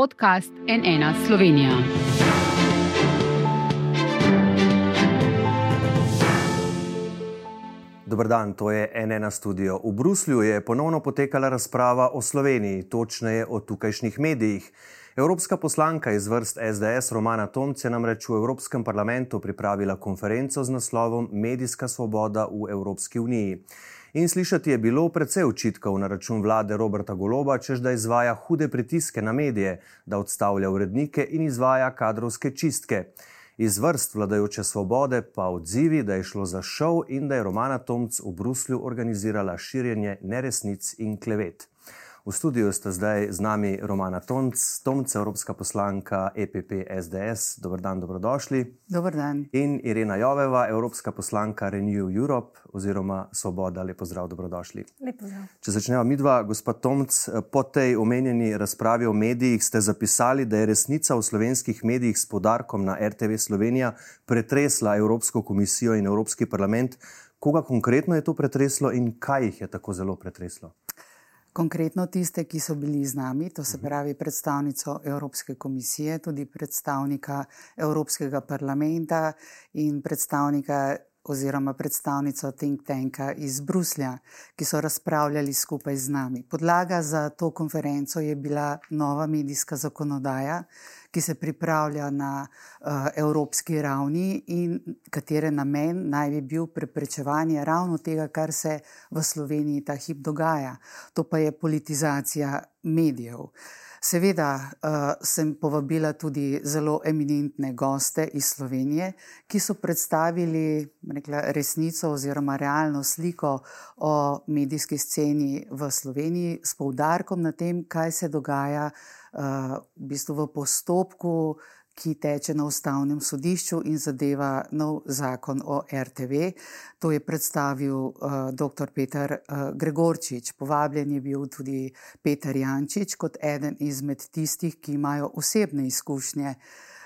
podcast NN Slovenija. Dobr dan, to je NN studio. V Bruslju je ponovno potekala razprava o Sloveniji, točneje o tukajšnjih medijih. Evropska poslanka iz vrst SDS Romana Tomc je namreč v Evropskem parlamentu pripravila konferenco z naslovom Medijska svoboda v Evropski uniji. In slišati je bilo precej očitkov na račun vlade Roberta Goloba, čež da izvaja hude pritiske na medije, da odstavlja urednike in izvaja kadrovske čistke. Iz vrst vladajoče svobode pa odzivi, da je šlo za šov in da je Romana Tomc v Bruslju organizirala širjenje neresnic in klevet. V studiu sta zdaj z nami Romana Tomc, Tomc, evropska poslanka EPP SDS. Dobr dan, dobrodošli. Dobr dan. In Irena Joveva, evropska poslanka Renew Europe oziroma Svoboda. Lepo zdrav, dobrodošli. Lepo zdrav. Če začnemo midva, gospod Tomc, po tej omenjeni razpravi o medijih ste zapisali, da je resnica v slovenskih medijih s podarkom na RTV Slovenija pretresla Evropsko komisijo in Evropski parlament. Koga konkretno je to pretreslo in kaj jih je tako zelo pretreslo? Konkretno tiste, ki so bili z nami, to se pravi predstavnico Evropske komisije, tudi predstavnika Evropskega parlamenta in predstavnika oziroma predstavnico Think Tanka iz Bruslja, ki so razpravljali skupaj z nami. Podlaga za to konferenco je bila nova medijska zakonodaja, ki se pripravlja na uh, evropski ravni in katere namen naj bi bil preprečevanje ravno tega, kar se v Sloveniji ta hip dogaja. To pa je politizacija medijev. Seveda uh, sem povabila tudi zelo eminentne goste iz Slovenije, ki so predstavili rekla, resnico oziroma realno sliko o medijski sceni v Sloveniji s poudarkom na tem, kaj se dogaja uh, v, bistvu v postopku, ki teče na ustavnem sodišču in zadeva nov zakon o RTV. To je predstavil uh, dr. Peter uh, Gregorčič. Povabljen je bil tudi Peter Jančič kot eden izmed tistih, ki imajo osebne izkušnje uh, Eh,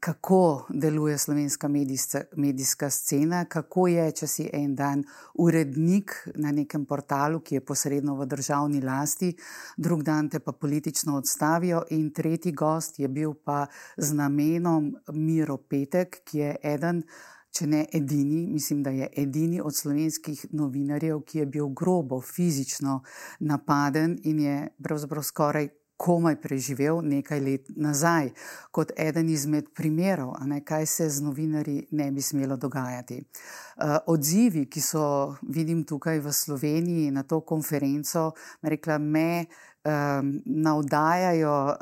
kako deluje slovenska medijska, medijska scena, kako je, če si en dan urednik na nekem portalu, ki je posredno v državni lasti, drug dan te pa politično odstavijo, in tretji gost je bil pa z namenom Miro Petek, ki je eden. Če ne edini, mislim, da je edini od slovenskih novinarjev, ki je bil grobo fizično napaden in je pravzaprav skoraj komaj preživel nekaj let nazaj, kot eden izmed primerov, ne, kaj se z novinarji ne bi smelo dogajati. Uh, odzivi, ki so vidim tukaj v Sloveniji na to konferenco, rekla me, um, navdajajo uh,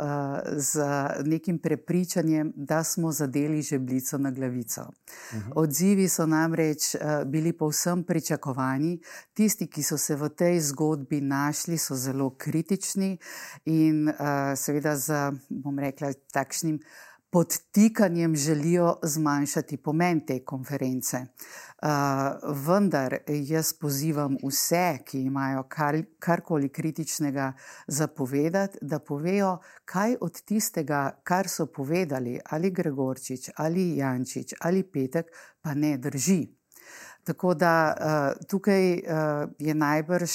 z nekim prepričanjem, da smo zadeli žebljico na glavico. Uh mhm. -huh. Odzivi so namreč uh, bili povsem pričakovani. Tisti, ki so se v tej zgodbi našli, so zelo kritični in uh, seveda z, bom rekla, takšnim podtikanjem želijo zmanjšati pomen te konference. Uh, vendar jaz pozivam vse, ki imajo kar, karkoli kritičnega zapovedati, da povejo, kaj od tistega, kar so povedali ali Gregorčič, ali Jančič, ali Petek, pa ne drži. Tako da uh, tukaj uh, je najbrž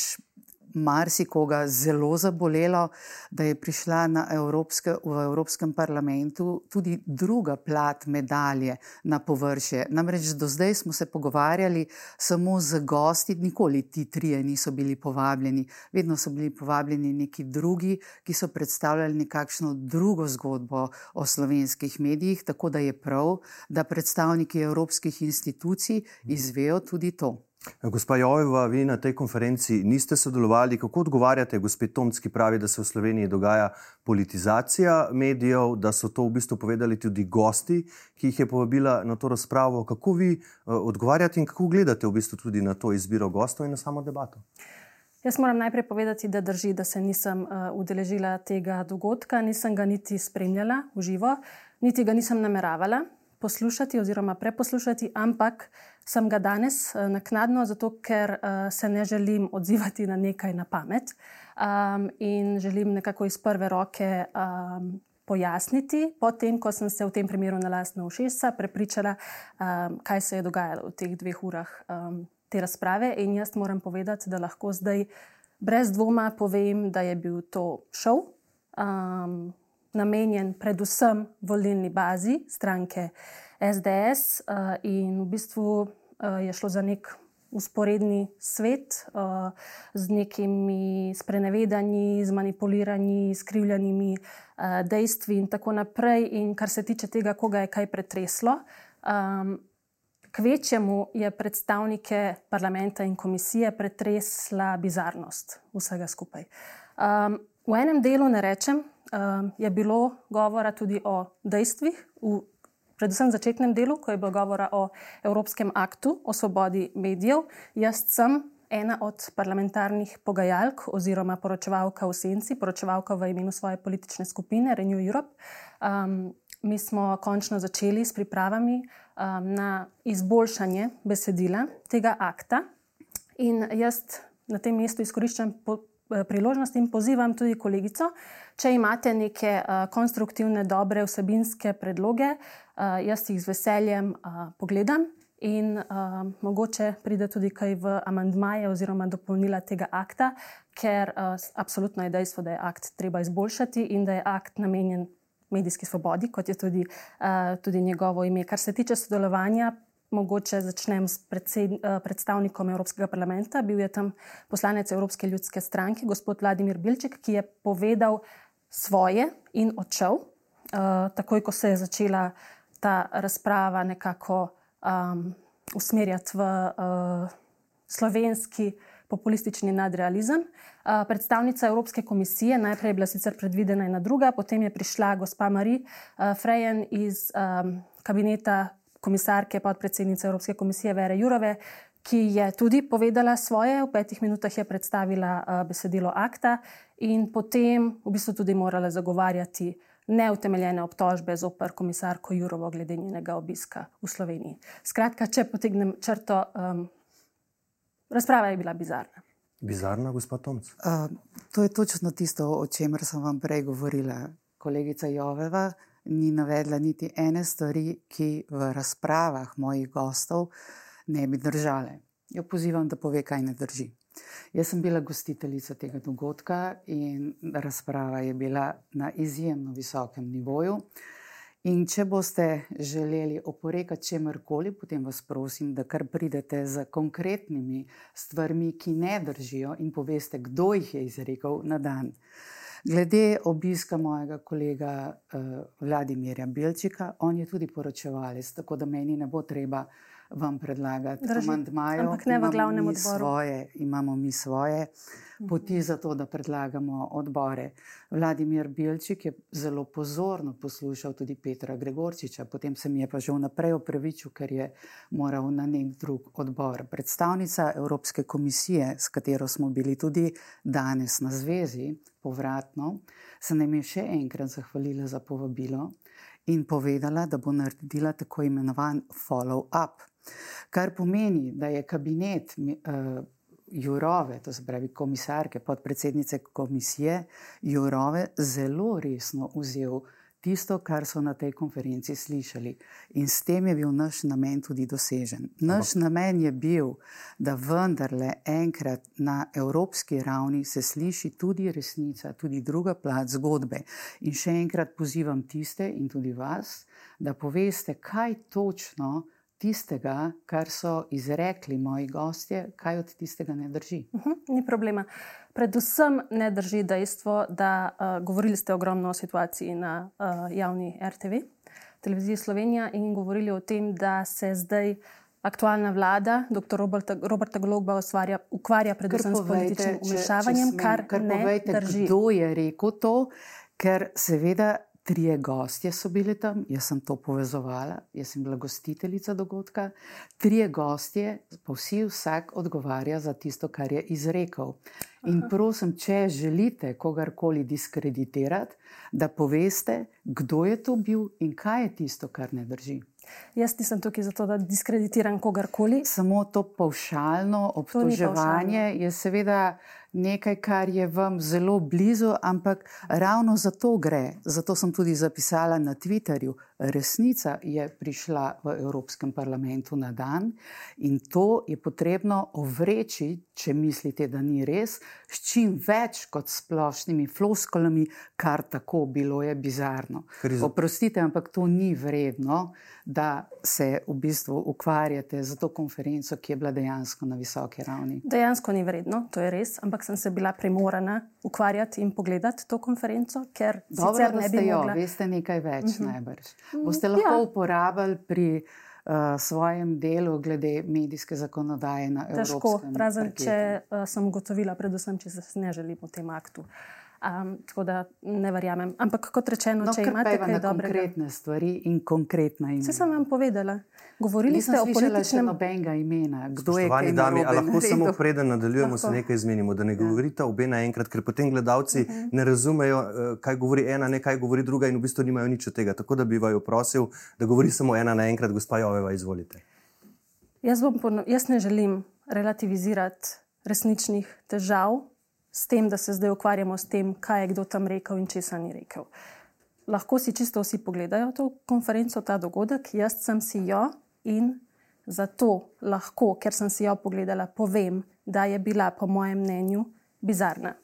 marsikoga zelo zabolelo, da je prišla Evropske, v Evropskem parlamentu tudi druga plat medalje na površje. Namreč do zdaj smo se pogovarjali samo z gosti, nikoli ti trije niso bili povabljeni, vedno so bili povabljeni neki drugi, ki so predstavljali nekakšno drugo zgodbo o slovenskih medijih, tako da je prav, da predstavniki evropskih institucij izvejo tudi to. Gospa Jojeva, vi na tej konferenci niste sodelovali. Kako odgovarjate, gospod Tomc, ki pravi, da se v Sloveniji dogaja politizacija medijev, da so to v bistvu povedali tudi gosti, ki jih je povabila na to razpravo? Kako vi uh, odgovarjate in kako gledate v bistvu tudi na to izbiro gostov in na samo debato? Jaz moram najprej povedati, da drži, da se nisem uh, udeležila tega dogodka, nisem ga niti spremljala v živo, niti ga nisem nameravala poslušati oziroma preposlušati, ampak sem ga danes uh, naknadno, zato ker uh, se ne želim odzivati na nekaj na pamet um, in želim nekako iz prve roke. Um, Pojasniti, potem, ko sem se v tem primeru na lastno ušesa prepričala, um, kaj se je dogajalo v teh dveh urah um, te razprave. In jaz moram povedati, da lahko zdaj brez dvoma povem, da je bil to šov. Um, namenjen predvsem volilni bazi stranke SDS, in v bistvu je šlo za nek usporedni svet z nekimi sprenevedanji, zmanipuliranimi, skrivljenimi dejstvi in tako naprej. In kar se tiče tega, koga je kaj pretreslo. Kvečjemu je predstavnike parlamenta in komisije pretresla bizarnost vsega skupaj. V enem delu, ne rečem, je bilo govora tudi o dejstvih, v predvsem začetnem delu, ko je bilo govora o Evropskem aktu o svobodi medijev. Jaz sem ena od parlamentarnih pogajalk oziroma poročevalka v senci, poročevalka v imenu svoje politične skupine Renew Europe. Mi smo končno začeli s pripravami na izboljšanje besedila tega akta. In jaz na tem mestu izkoriščam priložnost in pozivam tudi kolegico, če imate neke konstruktivne, dobre vsebinske predloge, jaz jih z veseljem pogledam in mogoče pride tudi kaj v amandmaje oziroma dopolnila tega akta, ker absolutno je dejstvo, da je akt treba izboljšati in da je akt namenjen medijski svobodi, kot je tudi, tudi njegovo ime. Kar se tiče sodelovanja, mogoče začnem s predstavnikom Evropskega parlamenta. Bil je tam poslanec Evropske ljudske stranke, gospod Vladimir Bilček, ki je povedal svoje in odšel, takoj ko se je začela ta razprava nekako um, usmerjati v uh, slovenski populistični nadrealizem. Uh, predstavnica Evropske komisije, najprej je bila sicer predvidena ena druga, potem je prišla gospa Marie uh, Frejen iz um, kabineta komisarke, podpredsednice Evropske komisije Vere Jurove, ki je tudi povedala svoje, v petih minutah je predstavila uh, besedilo akta in potem v bistvu tudi morala zagovarjati neutemeljene obtožbe zoper komisarko Jurovo glede njenega obiska v Sloveniji. Skratka, če potegnem črto, um, razprava je bila bizarna. Bizarna, gospod Tomc? Uh, to je točno tisto, o čemer sem vam prej govorila. Kolegica Joveva ni navedla niti ene stvari, ki v razpravah mojih gostov ne bi držale. Jo pozivam, da pove, kaj ne drži. Jaz sem bila gostiteljica tega dogodka in razprava je bila na izjemno visokem nivoju. In če boste želeli oporekati čemkoli, potem vas prosim, da kar pridete z konkretnimi stvarmi, ki ne držijo, in poveste, kdo jih je izrekel na dan. Glede obiska mojega kolega uh, Vladimirja Bilčika, on je tudi poročevalec, tako da meni ne bo treba vam predlagati amantmajev. Ampak ne v glavnem odboru. Svoje, imamo mi svoje poti za to, da predlagamo odbore. Vladimir Bilčik je zelo pozorno poslušal tudi Petra Gregorčiča, potem se mi je pa že vnaprej opravičil, ker je moral na nek drug odbor. Predstavnica Evropske komisije, s katero smo bili tudi danes na zvezi, povratno, se nam je še enkrat zahvalila za povabilo in povedala, da bo naredila tako imenovan follow-up. Kar pomeni, da je kabinet uh, Jurove, to se pravi komisarke, podpredsednice komisije Jurove, zelo resno vzel tisto, kar so na tej konferenci slišali. In s tem je bil naš namen tudi dosežen. Naš Aha. namen je bil, da vendarle enkrat na evropski ravni se sliši tudi resnica, tudi druga plat zgodbe. In še enkrat pozivam tiste in tudi vas, da poveste, kaj točno tistega, kar so izrekli moji gostje, kaj od tistega ne drži. Uh mhm, -huh, ni problema. Predvsem ne drži dejstvo, da uh, govorili ste ogromno o situaciji na uh, javni RTV, televiziji Slovenija, in govorili o tem, da se zdaj. Aktualna vlada, dr. Roberta, Roberta osvarja, ukvarja predvsem povejte, s političnim umešavanjem, kar, kar ne povejte, drži. Kdo je rekel to? Ker seveda trije gostje so bili tam, jaz sem to povezovala, jaz sem bila gostiteljica dogodka. Trije gostje, pa vsi vsak odgovarja za tisto, kar je izrekel. In prosim, če želite kogarkoli diskreditirati, da poveste, kdo je to bil in kaj je tisto, kar ne drži. Jaz nisem tukaj zato, da diskreditiram kogarkoli. Samo to pavšalno obtoževanje je seveda nekaj, kar je vam zelo blizu, ampak ravno zato gre. Zato sem tudi zapisala na Twitterju, resnica je prišla v Evropskem parlamentu na dan in to je potrebno ovreči, če mislite, da ni res, s čim več kot splošnimi floskolami, kar tako bilo je bizarno. Oprostite, ampak to ni vredno, da se v bistvu ukvarjate z to konferenco, ki je bila dejansko na visoki ravni. Dejansko ni vredno, to je res, ampak sem se bila primorana ukvarjati in pogledati to konferenco, ker Dobro, sicer ne bi jo, mogla. veste nekaj več, uh Mhm. -huh. najbrž. Boste lahko Ja. ja. uporabljali pri uh, svojem delu glede medijske zakonodaje na Težko, evropskem razen parketu. če uh, sem ugotovila, predvsem, če se ne želim v tem aktu. Um, tako da ne verjamem. Ampak kot rečeno, No, če imate kaj dobrega. konkretne stvari in konkretna imena. Vse sem vam povedala. Govorili Nisem ste o političnem. nobenega imena. Kdo je Spoštovani kaj dami, a narobe lahko samo preden nadaljujemo, se Lahko. nekaj izmenimo, da ne govorite obe naenkrat, ker potem gledalci Mhm. uh -huh. ne razumejo, eh, kaj govori ena, ne kaj govori druga in v bistvu nimajo nič od tega. Tako da bi vaju prosil, da govori samo ena naenkrat, gospa Joveva, izvolite. Jaz, jaz ne želim relativizirati resničnih težav s tem, da se zdaj ukvarjamo s tem, kaj je kdo tam rekel in česa ni rekel. Lahko si čisto vsi pogledajo to konferenco, ta dogodek, jaz sem si jo in zato lahko, ker sem si jo pogledala, povem, da je bila, po mojem mnenju, bizarna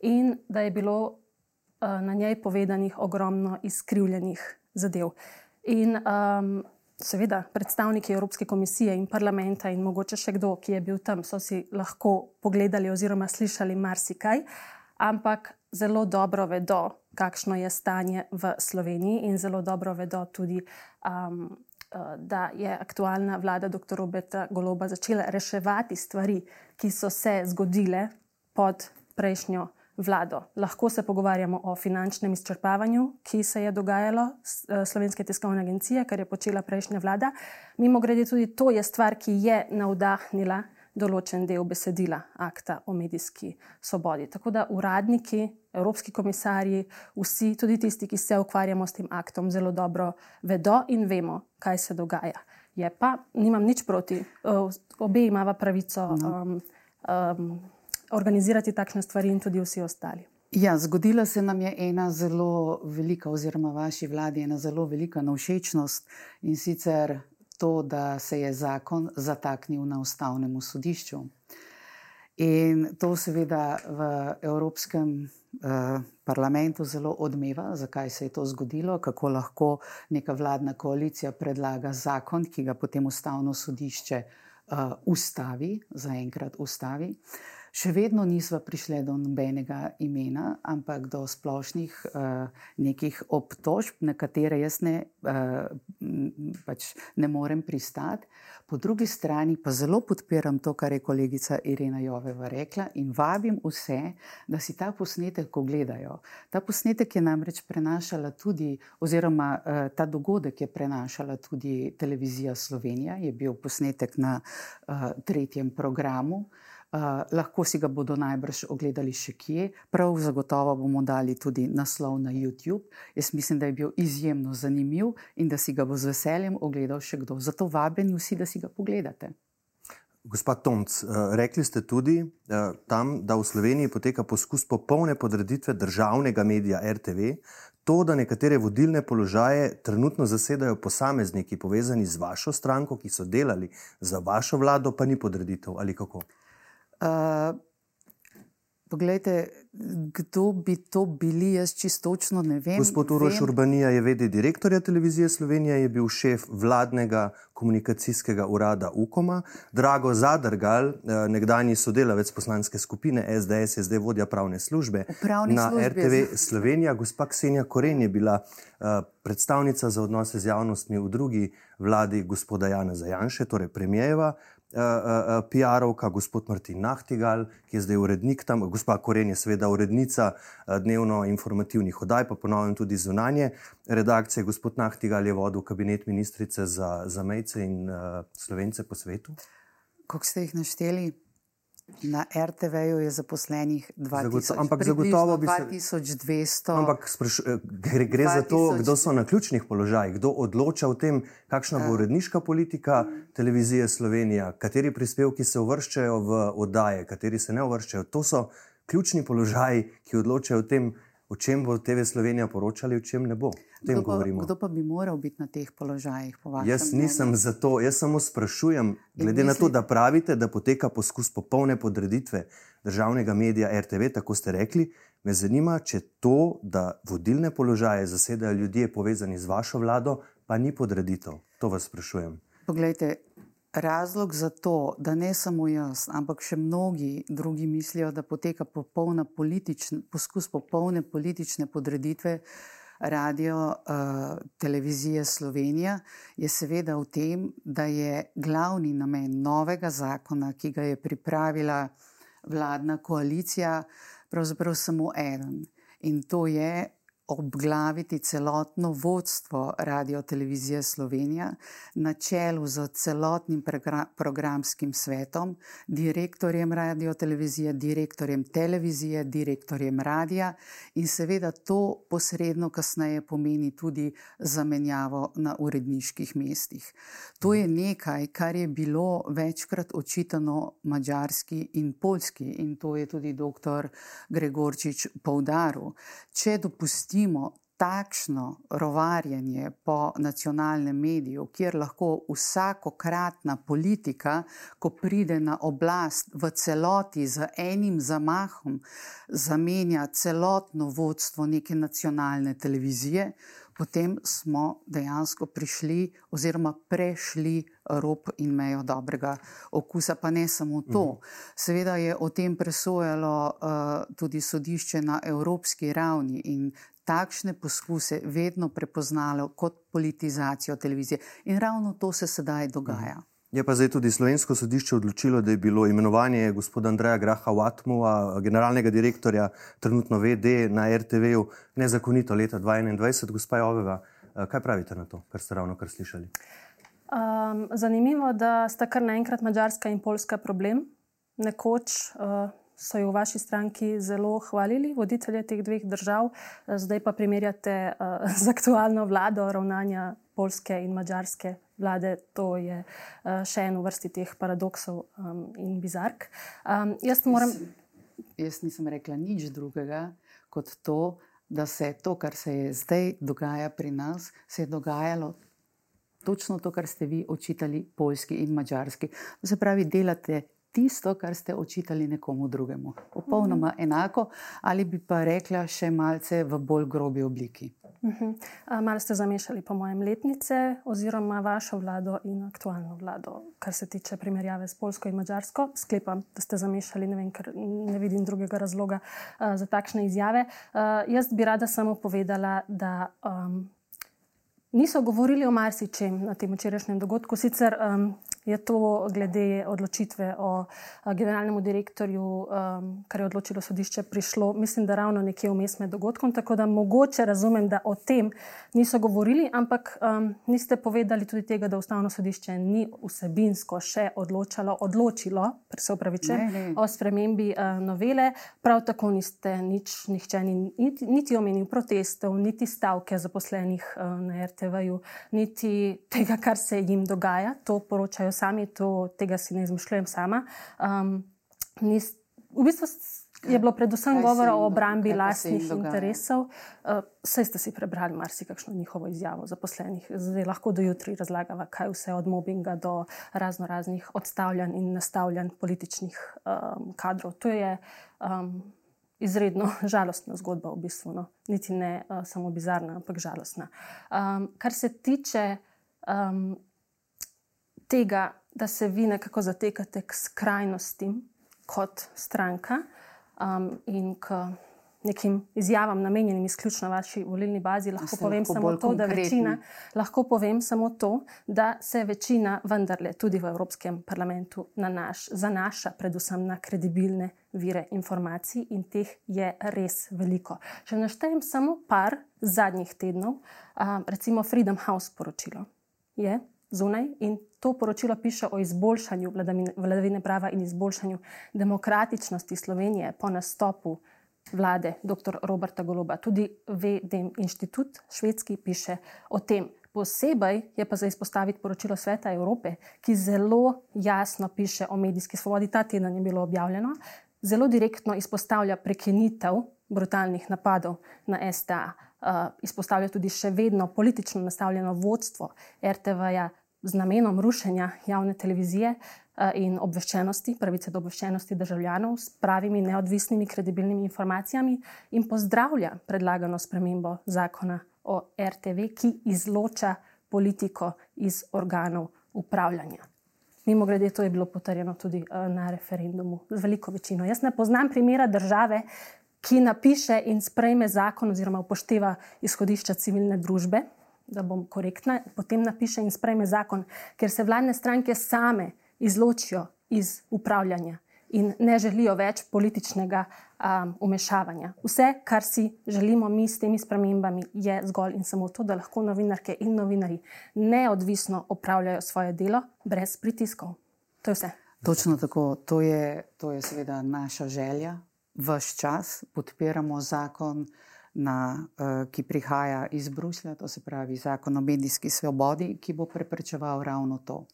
in da je bilo uh, na njej povedanih ogromno izkrivljenih zadev. In um, seveda, predstavniki Evropske komisije in parlamenta, in mogoče še kdo, ki je bil tam, so si lahko pogledali oziroma slišali marsikaj, ampak zelo dobro vedo, kakšno je stanje v Sloveniji, in zelo dobro vedo tudi. Um, uh, Da je aktualna vlada dr. Roberta Goloba začela reševati stvari, ki so se zgodile pod prejšnjo vlado. Lahko se pogovarjamo o finančnem izčrpavanju, ki se je dogajalo s eh, Slovenske tiskovne agencije, kar je počela prejšnja vlada. Mimo grede, tudi to je stvar, ki je navdahnila določen del besedila akta o medijski svobodi. Tako da uradniki, evropski komisarji, vsi, tudi tisti, ki se ukvarjamo s tem aktom, zelo dobro vedo in vemo, kaj se dogaja. Je pa, nimam nič proti, eh, obe imava pravico. Um, um, organizirati takšne stvari in tudi vsi ostali. Ja, zgodila se nam je ena zelo velika, oziroma vaši vladi ena zelo velika navšečnost in sicer to, da se je zakon zataknil na ustavnem sodišču. In to seveda v Evropskem eh, parlamentu zelo odmeva, zakaj se je to zgodilo, kako lahko neka vladna koalicija predlaga zakon, ki ga potem ustavno sodišče eh, ustavi, zaenkrat ustavi. Še vedno nismo prišli do nobenega imena, ampak do splošnih uh, nekih obtožb, na katere jaz ne, uh, pač ne morem pristati. Po drugi strani pa zelo podpiram to, kar je kolegica Irena Joveva rekla in vabim vse, da si ta posnetek ogledajo. Ta posnetek je namreč prenašala tudi, oziroma uh, ta dogodek je prenašala tudi televizija Slovenija, je bil posnetek na uh, tretjem programu. Uh, lahko si ga bodo najbrž ogledali še kje, prav zagotovo bomo dali tudi naslov na YouTube. Jaz mislim, da je bil izjemno zanimiv in da si ga bo z veseljem ogledal še kdo. Zato vabeni vsi, da si ga pogledate. Gospod Tomc, rekli ste tudi tam, da v Sloveniji poteka poskus popolne podreditve državnega medija RTV. To, da nekatere vodilne položaje trenutno zasedajo posamezniki povezani z vašo stranko, ki so delali za vašo vlado, pa ni podreditev ali kako? Uh, poglejte, kdo bi to bili, jaz čistočno ne vem. Gospod Uroš vem, Urbanija je vedi direktorja televizije Slovenije, je bil šef vladnega komunikacijskega urada UKOM-a. Drago Zadrgal, nekdanji sodelavec poslanske skupine SDS, je zdaj vodja pravne službe na službi RTV Slovenija. Gospa Ksenija Koren je bila predstavnica za odnose z javnostmi v drugi vladi gospoda Jana Zajanše, torej premijeva. Uh, uh, PR-ovka, gospod Martin Nahtigal, ki je zdaj urednik tam, gospa Koren je seveda urednica uh, dnevno informativnih oddaj, pa ponovim tudi zunanje redakcije. Gospod Nahtigal je vodil kabinet ministrice za, za mejce in uh, slovence po svetu. Kako ste jih našteli? Na RTV-ju je zaposlenih 2000, ampak zagotovo bi se 2200. Ampak sprašu, eh, gre, gre za to, kdo so na ključnih položajih, kdo odloča o tem, kakšna bo uredniška politika televizije Slovenija, kateri prispevki se uvrščajo v oddaje, kateri se ne uvrščajo. To so ključni položaji, ki odločajo o tem, o čem bo TV Slovenija poročali, o čem ne bo. Kdo pa, kdo pa bi moral biti na teh položajih? Jaz nisem za to, jaz samo sprašujem, glede misli... na to, da pravite, da poteka poskus popolne podreditve državnega medija RTV, tako ste rekli. Me zanima, če to, da vodilne položaje zasedajo ljudje povezani z vašo vlado, pa ni podreditev. To vas sprašujem. Poglejte, razlog za to, da ne samo jaz, ampak še mnogi drugi mislijo, da poteka popolna politična, poskus popolne politične podreditve radio uh, televizije Slovenija, je seveda v tem, da je glavni namen novega zakona, ki ga je pripravila vladna koalicija, pravzaprav samo eden. In to je obglaviti celotno vodstvo Radio Televizije Slovenija na čelu z celotnim programskim svetom, direktorjem Radio Televizije, direktorjem televizije, direktorjem radia in seveda to posredno kasneje pomeni tudi zamenjavo na uredniških mestih. To je nekaj, kar je bilo večkrat očitano mađarski in polski in to je tudi dr. Gregorčič poudaril. Če dopustimo dopustimo takšno rovarjanje po nacionalnem mediju, kjer lahko vsakokratna politika, ko pride na oblast v celoti z enim zamahom, zamenja celotno vodstvo neke nacionalne televizije, potem smo dejansko prišli oziroma prešli rob in mejo dobrega okusa. Pa ne samo to. Mhm. Seveda je o tem presojalo uh, tudi sodišče na evropski ravni in takšne poskuse vedno prepoznalo kot politizacijo televizije. In ravno to se sedaj dogaja. Je pa zdaj tudi slovensko sodišče odločilo, da je bilo imenovanje gospoda Andreja Graha Vatmova, generalnega direktorja, trenutno VD na RTV-ju, nezakonito leta 2021. Gospa Joveva, eh, kaj pravite na to, kar ste ravno kar slišali? Um, zanimivo, da sta kar naenkrat Mačarska in Poljska problem. Nekoč uh, so jo v vaši stranki zelo hvalili, voditelje teh dveh držav, zdaj pa primerjate uh, z aktualno vlado ravnanja polske in mađarske vlade. To je uh, še eno vrsti teh paradoksov um, in bizark. Um, jaz, moram... jaz nisem rekla nič drugega kot to, da se to, kar se je zdaj dogaja pri nas, se je dogajalo. Točno to, kar ste vi očitali Poljski in Mačarski. To se pravi, delate tisto, kar ste očitali nekomu drugemu. Popolnoma mhm. enako, ali bi pa rekla še malce v bolj grobi obliki. Mhm. Malo ste zamešali, po mojem, letnice oziroma vašo vlado in aktualno vlado, kar se tiče primerjave s Polsko in Mačarsko. Sklepam, da ste zamešali, ne, vem, ne vidim drugega razloga uh, za takšne izjave. Uh, jaz bi rada samo povedala, da. Um, Niso govorili o marsičem na tem včerajšnjem dogodku, sicer um, je to glede odločitve o generalnemu direktorju, kar je odločilo sodišče, prišlo, mislim, da ravno nekje vmes med dogodkom. Tako da mogoče razumem, da o tem niso govorili, ampak um, niste povedali tudi tega, da ustavno sodišče ni vsebinsko še odločalo, odločilo, se upravičujem, o spremembi uh, novele. Prav tako niste nič, nihče ni, niti, niti omenil protestov, niti stavke zaposlenih uh, na RTV-ju, niti tega, kar se jim dogaja. To poročajo sami, to, tega si ne izmišljujem sama. Um, nis, v bistvu je bilo predvsem govora o obrambi lastnih interesov. Uh, saj ste si prebrali marsikakšno njihovo izjavo zaposlenih. Zdaj lahko do jutri razlagava, kaj vse od mobbinga do razno raznih odstavljanj in nastavljanj političnih um, kadrov. To je um, izredno žalostna zgodba, v bistvu. No. Niti ne uh, samo bizarna, ampak žalostna. Um, kar se tiče. Um, tega, da se vi nekako zatekate k skrajnostim kot stranka um, in k nekim izjavam, namenjenim izključno vaši volilni bazi, lahko povem lahko samo to, da večina, lahko povem samo to, da se večina vendarle tudi v Evropskem parlamentu nanaš, zanaša predvsem na kredibilne vire informacij in teh je res veliko. Če naštejem samo par zadnjih tednov, um, recimo Freedom House poročilo je zunaj in to poročilo piše o izboljšanju vladavine prava in izboljšanju demokratičnosti Slovenije po nastopu vlade dr. Roberta Goloba. Tudi VDM inštitut švedski piše o tem. Posebej je pa za izpostaviti poročilo Sveta Evrope, ki zelo jasno piše o medijski svobodi. Ta teden je bilo objavljeno, zelo direktno izpostavlja prekinitev brutalnih napadov na STA. Uh, izpostavlja tudi še vedno politično nastavljeno vodstvo RTV-ja z namenom rušenja javne televizije uh, in obveščenosti, pravice do obveščenosti državljanov s pravimi, neodvisnimi, kredibilnimi informacijami in pozdravlja predlagano spremembo zakona o RTV, ki izloča politiko iz organov upravljanja. Mimo grede, to je bilo potrjeno tudi uh, na referendumu z veliko večino. Jaz ne poznam primera države, ki napiše in sprejme zakon oziroma upošteva izhodišča civilne družbe, da bom korektna, potem napiše in sprejme zakon, ker se vladne stranke same izločijo iz upravljanja in ne želijo več političnega um, umešavanja. Vse, kar si želimo mi s temi spremembami, je zgolj in samo to, da lahko novinarke in novinari neodvisno opravljajo svoje delo brez pritiskov. To je vse. Točno tako, to je, to je seveda naša želja. Vš čas podpiramo zakon, na, uh, ki prihaja iz Bruslja, to se pravi zakon o medijski svobodi, ki bo preprečeval ravno to.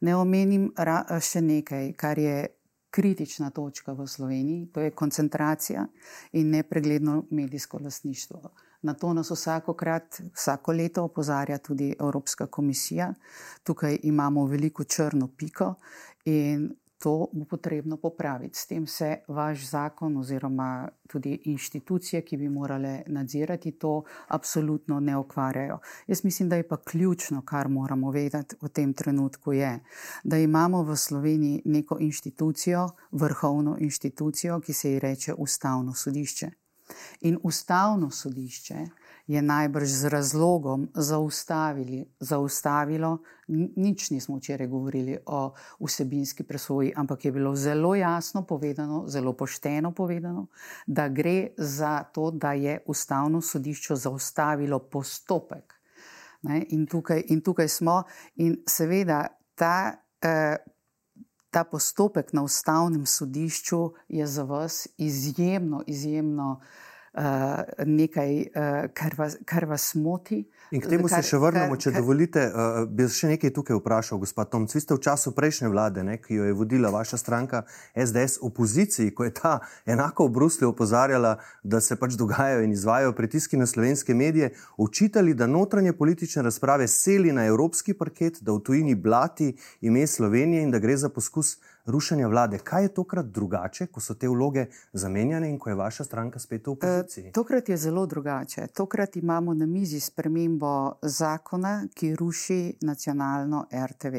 Ne omenim ra, še nekaj, kar je kritična točka v Sloveniji, to je koncentracija in nepregledno medijsko lasništvo. Na to nas vsakokrat, vsako leto opozarja tudi Evropska komisija. Tukaj imamo veliko črno piko in to bo potrebno popraviti. S tem se vaš zakon oziroma tudi inštitucije, ki bi morale nadzirati to, absolutno ne ukvarjajo. Jaz mislim, da je pa ključno, kar moramo vedeti v tem trenutku, je, da imamo v Sloveniji neko inštitucijo, vrhovno inštitucijo, ki se ji reče Ustavno sodišče. In Ustavno sodišče je najbrž z razlogom zaustavilo, nič nismo včeraj govorili o vsebinski presoji, ampak je bilo zelo jasno povedano, zelo pošteno povedano, da gre za to, da je ustavno sodišče zaustavilo postopek. In tukaj, in tukaj smo, in seveda ta. Eh, Ta postopek na ustavnem sodišču je za vas izjemno, izjemno uh, nekaj, uh, kar, vas, kar vas moti. In k temu kar, se še vrnemo, če kar, dovolite. Uh, bi še nekaj tukaj vprašal, gospod Tom. Vi ste v času prejšnje vlade, ne, ki jo je vodila vaša stranka SDS, opoziciji, ko je ta enako v Bruslju opozarjala, da se pač dogajajo in izvajo pritiski na slovenske medije, učitali, da notranje politične razprave seli na evropski parket, da v tujini blati ime Slovenije in da gre za poskus rušenja vlade. Kaj je tokrat drugače, ko so te vloge zamenjane in ko je vaša stranka spet v opoziciji? E, tokrat je zelo drugače. Tokrat imamo na mizi spremembo zakona, ki ruši nacionalno RTV.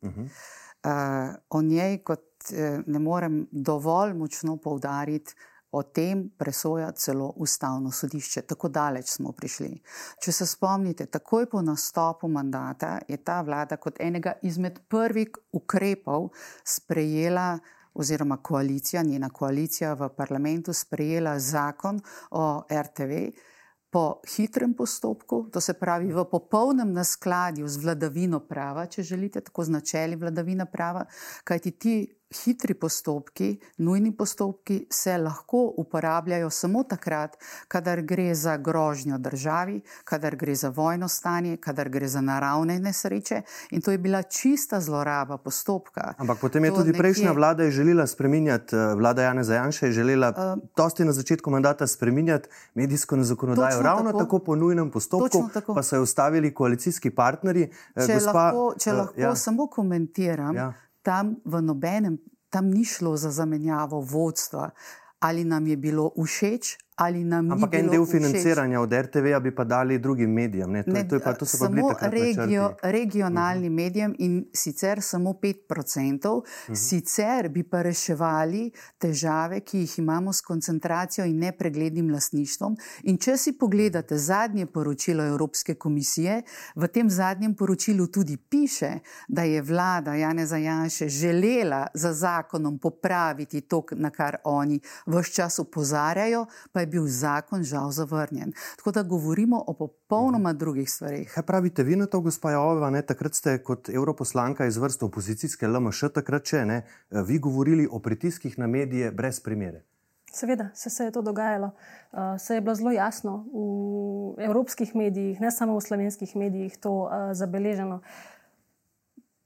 Uh -huh. uh, o njej, kot uh, ne morem dovolj močno poudariti, O tem presoja celo ustavno sodišče. Tako daleč smo prišli. Če se spomnite, takoj po nastopu mandata je ta vlada kot enega izmed prvih ukrepov sprejela, oziroma koalicija, njena koalicija v parlamentu sprejela zakon o RTV po hitrem postopku, to se pravi v popolnem naskladju z vladavino prava, če želite, tako z načeli vladavine prava, kajti ti hitri postopki, nujni postopki se lahko uporabljajo samo takrat, kadar gre za grožnjo državi, kadar gre za vojno stanje, kadar gre za naravne nesreče. In to je bila čista zloraba postopka. Ampak potem je to tudi nekje... prejšnja vlada želela spremenjati, eh, vlada Jana Zajanša je želela uh, dosti na začetku mandata spremenjati medijsko zakonodajo. Ravno tako, tako po nujnem postopku, pa so jo ustavili koalicijski partnerji. Eh, če gospa, lahko, če lahko uh, ja. samo komentiram. Ja tam v nobenem, tam ni šlo za zamenjavo vodstva. Ali nam je bilo všeč, ali nam Ampak en del financiranja od RTV-ja bi pa dali drugim medijem. To, ne, to je pa to, se pa samo regio, regionalnim uh -huh. medijem in sicer samo 5%. Uh -huh. Sicer bi pa reševali težave, ki jih imamo s koncentracijo in nepreglednim lasništvom. In če si pogledate zadnje poročilo Evropske komisije, v tem zadnjem poročilu tudi piše, da je vlada Janeza Janše želela za zakonom popraviti to, na kar oni vse čas upozarjajo, pa je bil zakon žal zavrnjen. Tako da govorimo o popolnoma mhm. drugih stvarih. Kaj pravite vi na to, gospa Joveva? Ne? Takrat ste kot europoslanka iz vrst opozicijske LMŠ, takrat če ne, vi govorili o pritiskih na medije brez primere. Seveda, se, se je to dogajalo. Uh, se je bilo zelo jasno v evropskih medijih, ne samo v slovenskih medijih, to uh, zabeleženo.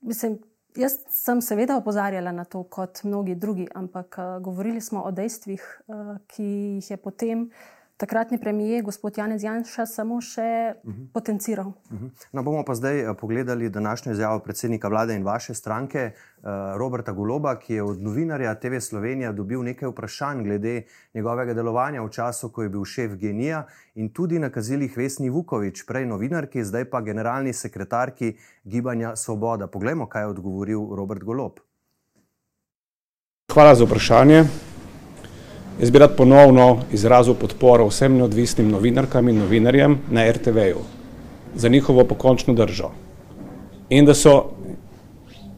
Mislim, jaz sem seveda opozarjala na to, kot mnogi drugi, ampak uh, govorili smo o dejstvih, uh, ki jih je potem takratni premijer, gospod Janez Janša, samo še uh mhm. -huh. potenciral. Uh mhm. -huh. no, bomo pa zdaj eh, pogledali današnjo izjavo predsednika vlade in vaše stranke, uh, Roberta Goloba, ki je od novinarja TV Slovenija dobil nekaj vprašanj glede njegovega delovanja v času, ko je bil šef genija in tudi nakazilih Vesni Vukovič, prej novinarki, zdaj pa generalni sekretarki Gibanja Svoboda. Poglejmo, kaj je odgovoril Robert Golob. Hvala za vprašanje. Jaz bi rad ponovno izrazil podporo vsem neodvisnim novinarkam in novinarjem na RTV-ju za njihovo pokončno držo. In da so,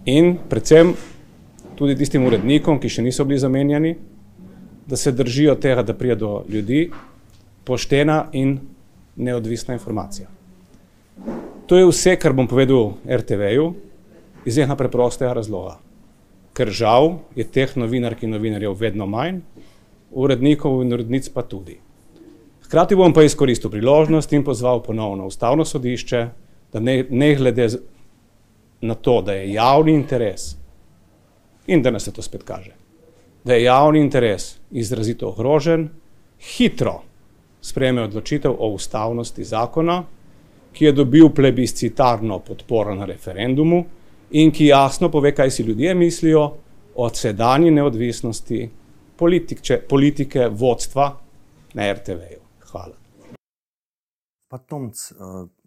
in predvsem tudi tistim urednikom, ki še niso bili zamenjani, da se držijo tega, da prije do ljudi poštena in neodvisna informacija. To je vse, kar bom povedal RTV-ju iz enega preprostega razloga. Ker žal je teh novinark in novinarjev vedno manj, urednikov in urednic pa tudi. Hkrati bom pa izkoristil priložnost in pozval ponovno ustavno sodišče, da ne, ne glede na to, da je javni interes in da nas se to spet kaže, da je javni interes izrazito ogrožen, hitro sprejme odločitev o ustavnosti zakona, ki je dobil plebiscitarno podporo na referendumu in ki jasno pove, kaj si ljudje mislijo o sedanji neodvisnosti politike, politike vodstva na RTV-ju. Hvala. Pa Tomc, eh,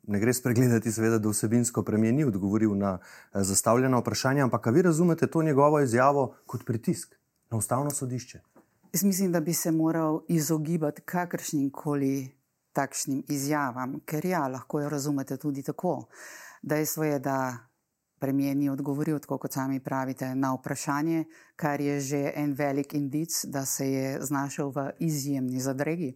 ne gre spregledati, seveda, da vsebinsko premijer ni odgovoril na eh, zastavljena vprašanja, ampak vi razumete to njegovo izjavo kot pritisk na ustavno sodišče? Jaz mislim, da bi se moral izogibati kakršnim koli takšnim izjavam, ker ja, lahko jo razumete tudi tako. Dejstvo je, da premijer ni odgovoril, tako kot sami pravite, na vprašanje, kar je že en velik indic, da se je znašel v izjemni zadregi.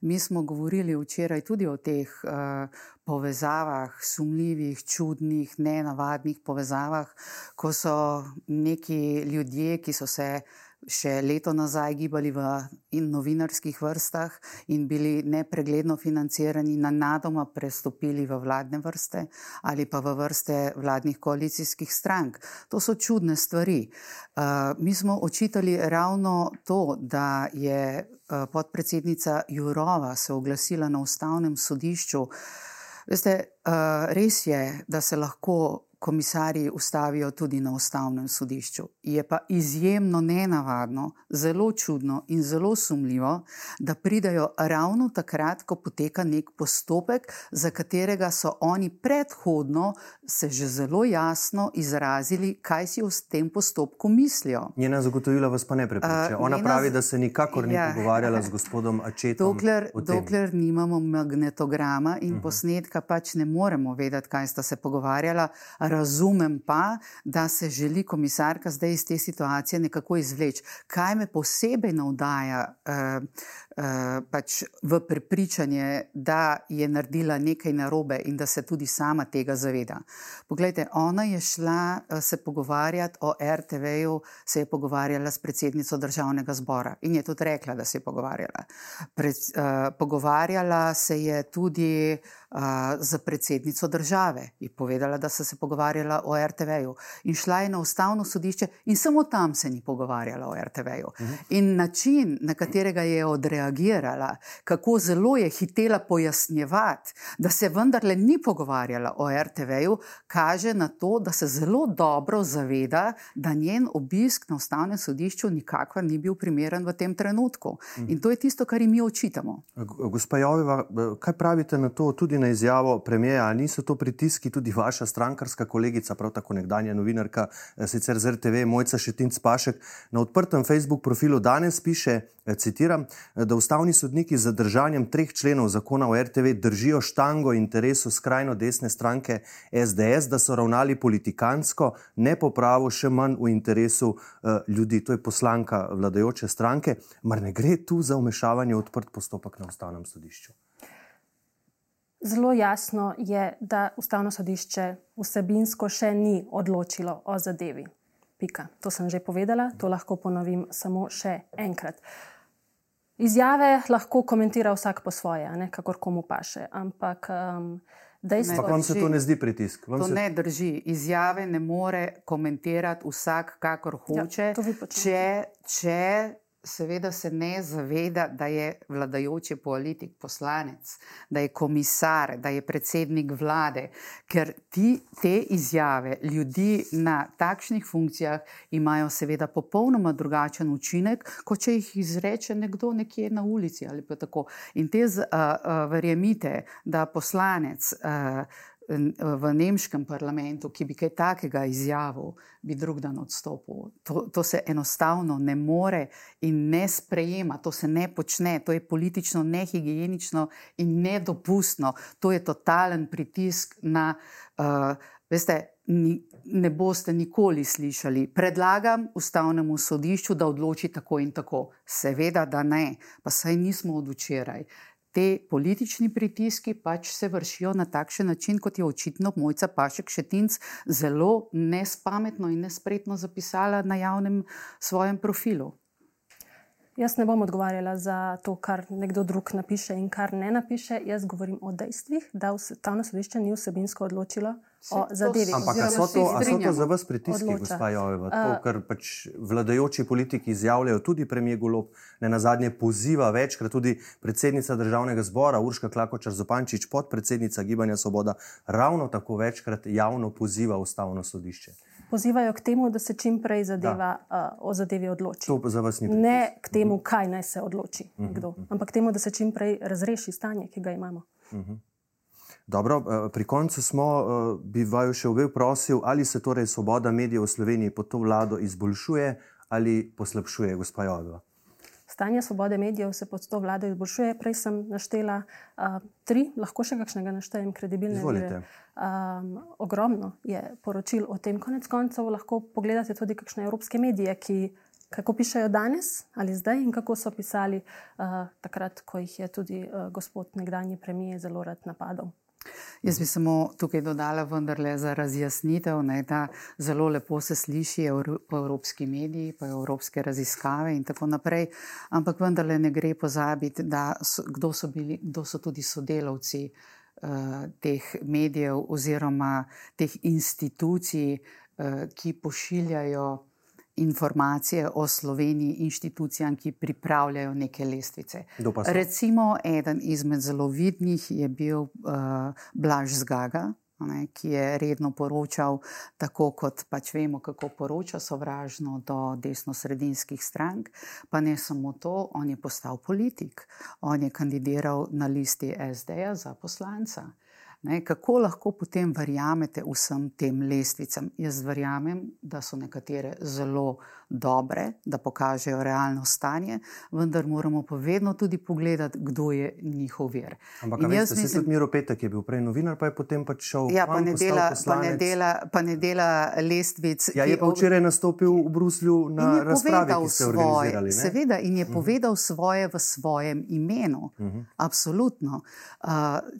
Mi smo govorili včeraj tudi o teh uh, povezavah, sumljivih, čudnih, nenavadnih povezavah, ko so neki ljudje, ki so se še leto nazaj gibali v novinarskih vrstah in bili nepregledno financirani, na nadoma prestopili v vladne vrste ali pa v vrste vladnih koalicijskih strank. To so čudne stvari. Uh, mi smo očitali ravno to, da je uh, podpredsednica Jurova se oglasila na ustavnem sodišču. Veste, uh, res je, da se lahko komisarji ustavijo tudi na ustavnem sodišču. Je pa izjemno nenavadno, zelo čudno in zelo sumljivo, da pridajo ravno takrat, ko poteka nek postopek, za katerega so oni predhodno se že zelo jasno izrazili, kaj si v tem postopku mislijo. Njena zagotovila vas pa ne prepriča. Ona njena... pravi, da se nikakor ni ja. pogovarjala z gospodom Ačetom. Dokler, dokler nimamo magnetograma in uh mhm. -huh. posnetka, pač ne moremo vedeti, kaj sta se pogovarjala. Razumem pa, da se želi komisarka zdaj iz te situacije nekako izvleči. Kaj me posebej navdaja uh, pač v prepričanje, da je naredila nekaj narobe in da se tudi sama tega zaveda. Poglejte, ona je šla uh, se pogovarjati o RTV-ju, se je pogovarjala s predsednico državnega zbora in je tudi rekla, da se je pogovarjala. Pred, uh, pogovarjala se je tudi za predsednico države. Je povedala, da so se pogovarjala o RTV-ju in šla je na ustavno sodišče, in samo tam se ni pogovarjala o RTV-ju. Uh mhm. In način, na katerega je odreagirala, kako zelo je hitela pojasnjevati, da se vendarle ni pogovarjala o RTV-ju, kaže na to, da se zelo dobro zaveda, da njen obisk na ustavnem sodišču nikakor ni bil primeren v tem trenutku. In to je tisto, kar jim mi očitamo. Gospa Joveva, kaj pravite na to? Tudi na izjavo premijeja, niso to pritiski tudi vaša strankarska kolegica, prav tako nekdanja novinarka, eh, sicer z RTV, Mojca Šetinc Pašek, na odprtem Facebook profilu danes piše, eh, citiram, da ustavni sodniki z zadržanjem treh členov zakona o RTV držijo štango interesu skrajno desne stranke SDS, da so ravnali politikansko, ne po pravu, še manj v interesu uh, ljudi. To je poslanka vladajoče stranke. Mar ne gre tu za umešavanje v odprt postopek na ustavnem sodišču? Zelo jasno je, da ustavno sodišče vsebinsko še ni odločilo o zadevi. Pika. To sem že povedala, to lahko ponovim samo še enkrat. Izjave lahko komentira vsak po svoje, ne, kakor komu paše. Ampak um, dejstvo je, da vam se to ne zdi pritisk. Vam to se... ne drži. Izjave ne more komentirati vsak, kakor ja, hoče. Ja, če, če seveda se ne zaveda, da je vladajoči politik poslanec, da je komisar, da je predsednik vlade, ker ti, te izjave ljudi na takšnih funkcijah imajo seveda popolnoma drugačen učinek, kot če jih izreče nekdo nekje na ulici ali pa tako. In te, uh, uh, verjemite, da poslanec. Uh, v nemškem parlamentu, ki bi kaj takega izjavil, bi drug dan odstopil. To, to se enostavno ne more in ne sprejema, to se ne počne, to je politično nehigienično in nedopustno. To je totalen pritisk na, uh, veste, ni, ne boste nikoli slišali. Predlagam ustavnemu sodišču, da odloči tako in tako. Seveda, da ne, pa saj nismo od včeraj te politični pritiski pač se vršijo na takšen način, kot je očitno Mojca Pašek Šetinc zelo nespametno in nespretno zapisala na javnem svojem profilu. Jaz ne bom odgovarjala za to, kar nekdo drug napiše in kar ne napiše. Jaz govorim o dejstvih, da ustavno sodišče ni vsebinsko odločilo o zadevi. Ampak ali so, so to za vas pritiski, gospa Joveva? To, kar pač vladajoči politiki izjavljajo, tudi premijer Golob, ne na zadnje poziva večkrat tudi predsednica državnega zbora Urška Klakočar Zopančič, podpredsednica Gibanja Svoboda, ravno tako večkrat javno poziva ustavno sodišče pozivajo k temu, da se čim prej zadeva, uh, o zadevi odloči. Ne k temu, mhm. kaj naj se odloči uh mhm, -huh. kdo, mhm. ampak temu, da se čim prej razreši stanje, ki ga imamo. Uh -huh. Dobro, pri koncu smo, bi vaju še obe prosil, ali se torej svoboda medijev v Sloveniji pod to vlado izboljšuje ali poslabšuje, gospod Jodva? Stanje svobode medijev se pod to vlado izboljšuje. Prej sem naštela uh, tri, lahko še kakšnega naštejem, kredibilne. Izvolite. Um, ogromno je poročil o tem, konec koncev lahko pogledate tudi kakšne evropske medije, ki kako pišajo danes ali zdaj in kako so pisali uh, takrat, ko jih je tudi uh, gospod nekdanji premijer zelo rad napadal. Jaz bi samo tukaj dodala, vendarle za razjasnitev, ne, da zelo lepo se sliši po evropski mediji, po evropske raziskave in tako naprej, ampak vendarle ne gre pozabiti, so, kdo, so bili, kdo so tudi sodelavci uh, teh medijev oziroma teh institucij, uh, ki pošiljajo informacije o Sloveniji inštitucijam, ki pripravljajo neke lestvice. Recimo, eden izmed zelo vidnih je bil uh, Blaž Zgaga. Ne, ki je redno poročal, tako kot pač vemo, kako poroča sovražno do desno-sredinskih strank. Pa ne samo to, on je postal politik. On je kandidiral na listi SD-ja za poslanca. Ne, kako lahko potem verjamete vsem tem lestvicam? Jaz verjamem, da so nekatere zelo dobre, da pokažejo realno stanje, vendar moramo pa vedno tudi pogledati, kdo je njihov vir. Ampak jaz mislim, da je Miro Petek je bil prej novinar, pa je potem pač šel ja, pa, ne dela, pa, ne dela, pa ne dela lestvic. Ja, je pa včeraj nastopil v Bruslju na razpravi, ki ste organizirali. Svoje, seveda, in je uh mhm. -huh. povedal svoje v svojem imenu. Uh mhm. -huh. Absolutno. Uh,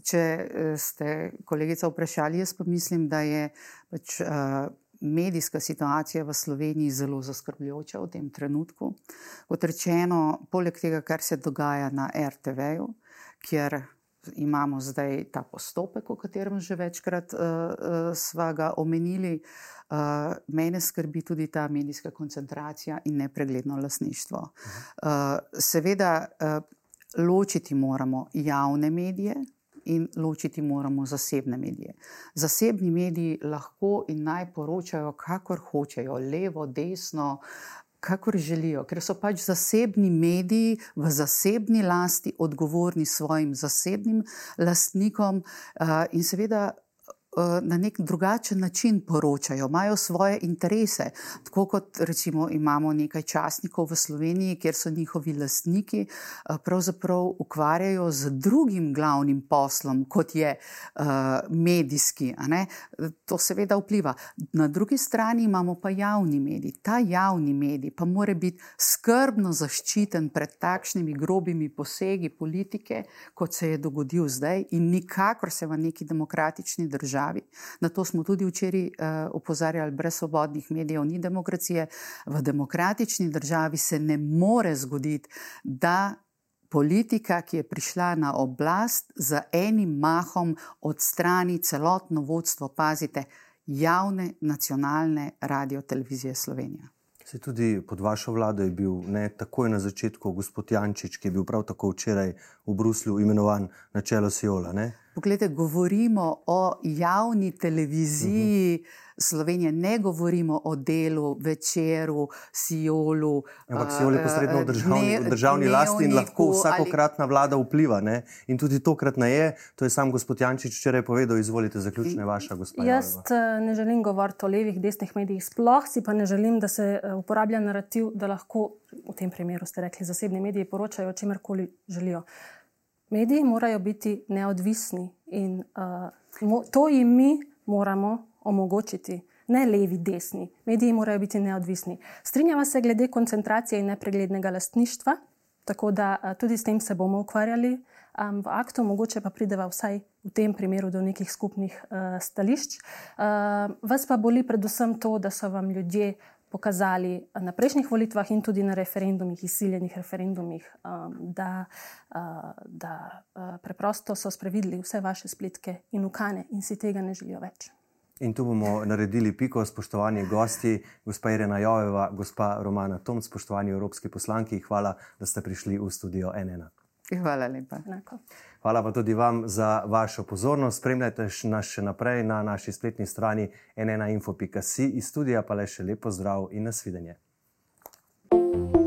če eh, ste kolegica vprašali, jaz pa mislim, da je pač. Uh, medijska situacija v Sloveniji zelo zaskrbljujoča v tem trenutku. Kot rečeno, poleg tega, kar se dogaja na RTV-ju, kjer imamo zdaj ta postopek, o katerem že večkrat uh, uh, sva ga omenili, uh, mene skrbi tudi ta medijska koncentracija in nepregledno lasništvo. Uh, seveda, uh, ločiti moramo javne medije in ločiti moramo zasebne medije. Zasebni mediji lahko in naj poročajo, kakor hočejo, levo, desno, kakor želijo, ker so pač zasebni mediji v zasebni lasti odgovorni svojim zasebnim lastnikom uh, in seveda. Eh, na nek drugačen način poročajo, imajo svoje interese. Tako kot recimo imamo nekaj časnikov v Sloveniji, kjer so njihovi lastniki eh, pravzaprav ukvarjajo z drugim glavnim poslom, kot je uh, medijski. To seveda vpliva. Na drugi strani imamo pa javni medij. Ta javni medij pa mora biti skrbno zaščiten pred takšnimi grobimi posegi politike, kot se je dogodil zdaj in nikakor se v neki demokratični državi državi. Na to smo tudi včeraj uh, opozarjali, brez svobodnih medijev ni demokracije. V demokratični državi se ne more zgoditi, da politika, ki je prišla na oblast, z enim mahom odstrani celotno vodstvo, pazite, javne nacionalne radio televizije Slovenija. Se tudi pod vašo vlado je bil ne, takoj na začetku gospod Jančič, ki je bil prav tako včeraj v Bruslju imenovan na čelo Siola. Poglejte, govorimo o javni televiziji uh mhm. -huh. Slovenije, ne govorimo o delu, večeru, Siolu. Ampak Siol je posredno v državni, ne, državni lasti in lahko vsakokratna ali... vlada vpliva. Ne? In tudi tokrat ne je. To je sam gospod Jančič včeraj povedal. Izvolite, zaključne vaša gospod. Jaz Jalva. Eh, ne želim govoriti o levih, desnih medijih, sploh si pa ne želim, da se eh, uporablja narativ, da lahko v tem primeru ste rekli, zasebni mediji poročajo o čemerkoli želijo. Mediji morajo biti neodvisni in uh, to jim mi moramo omogočiti, ne levi, desni. Mediji morajo biti neodvisni. Strinjava se glede koncentracije in nepreglednega lastništva, tako da uh, tudi s tem se bomo ukvarjali um, v aktu, mogoče pa prideva vsaj v tem primeru do nekih skupnih uh, stališč. Uh, vas pa boli predvsem to, da so vam ljudje pokazali na prejšnjih volitvah in tudi na referendumih, izsiljenih referendumih, um, da, uh, da preprosto so sprevidli vse vaše splitke in ukane in si tega ne želijo več. In tu bomo naredili piko, spoštovani gosti, gospa Irena Joveva, gospa Romana Tom, spoštovani evropski poslanki. Hvala, da ste prišli v studio NN. Hvala lepa. Enako. Hvala pa tudi vam za vašo pozornost. Spremljajte nas še naprej na naši spletni strani nnainfo.si. Iz studija pa le še lepo zdrav in nasvidenje. thank you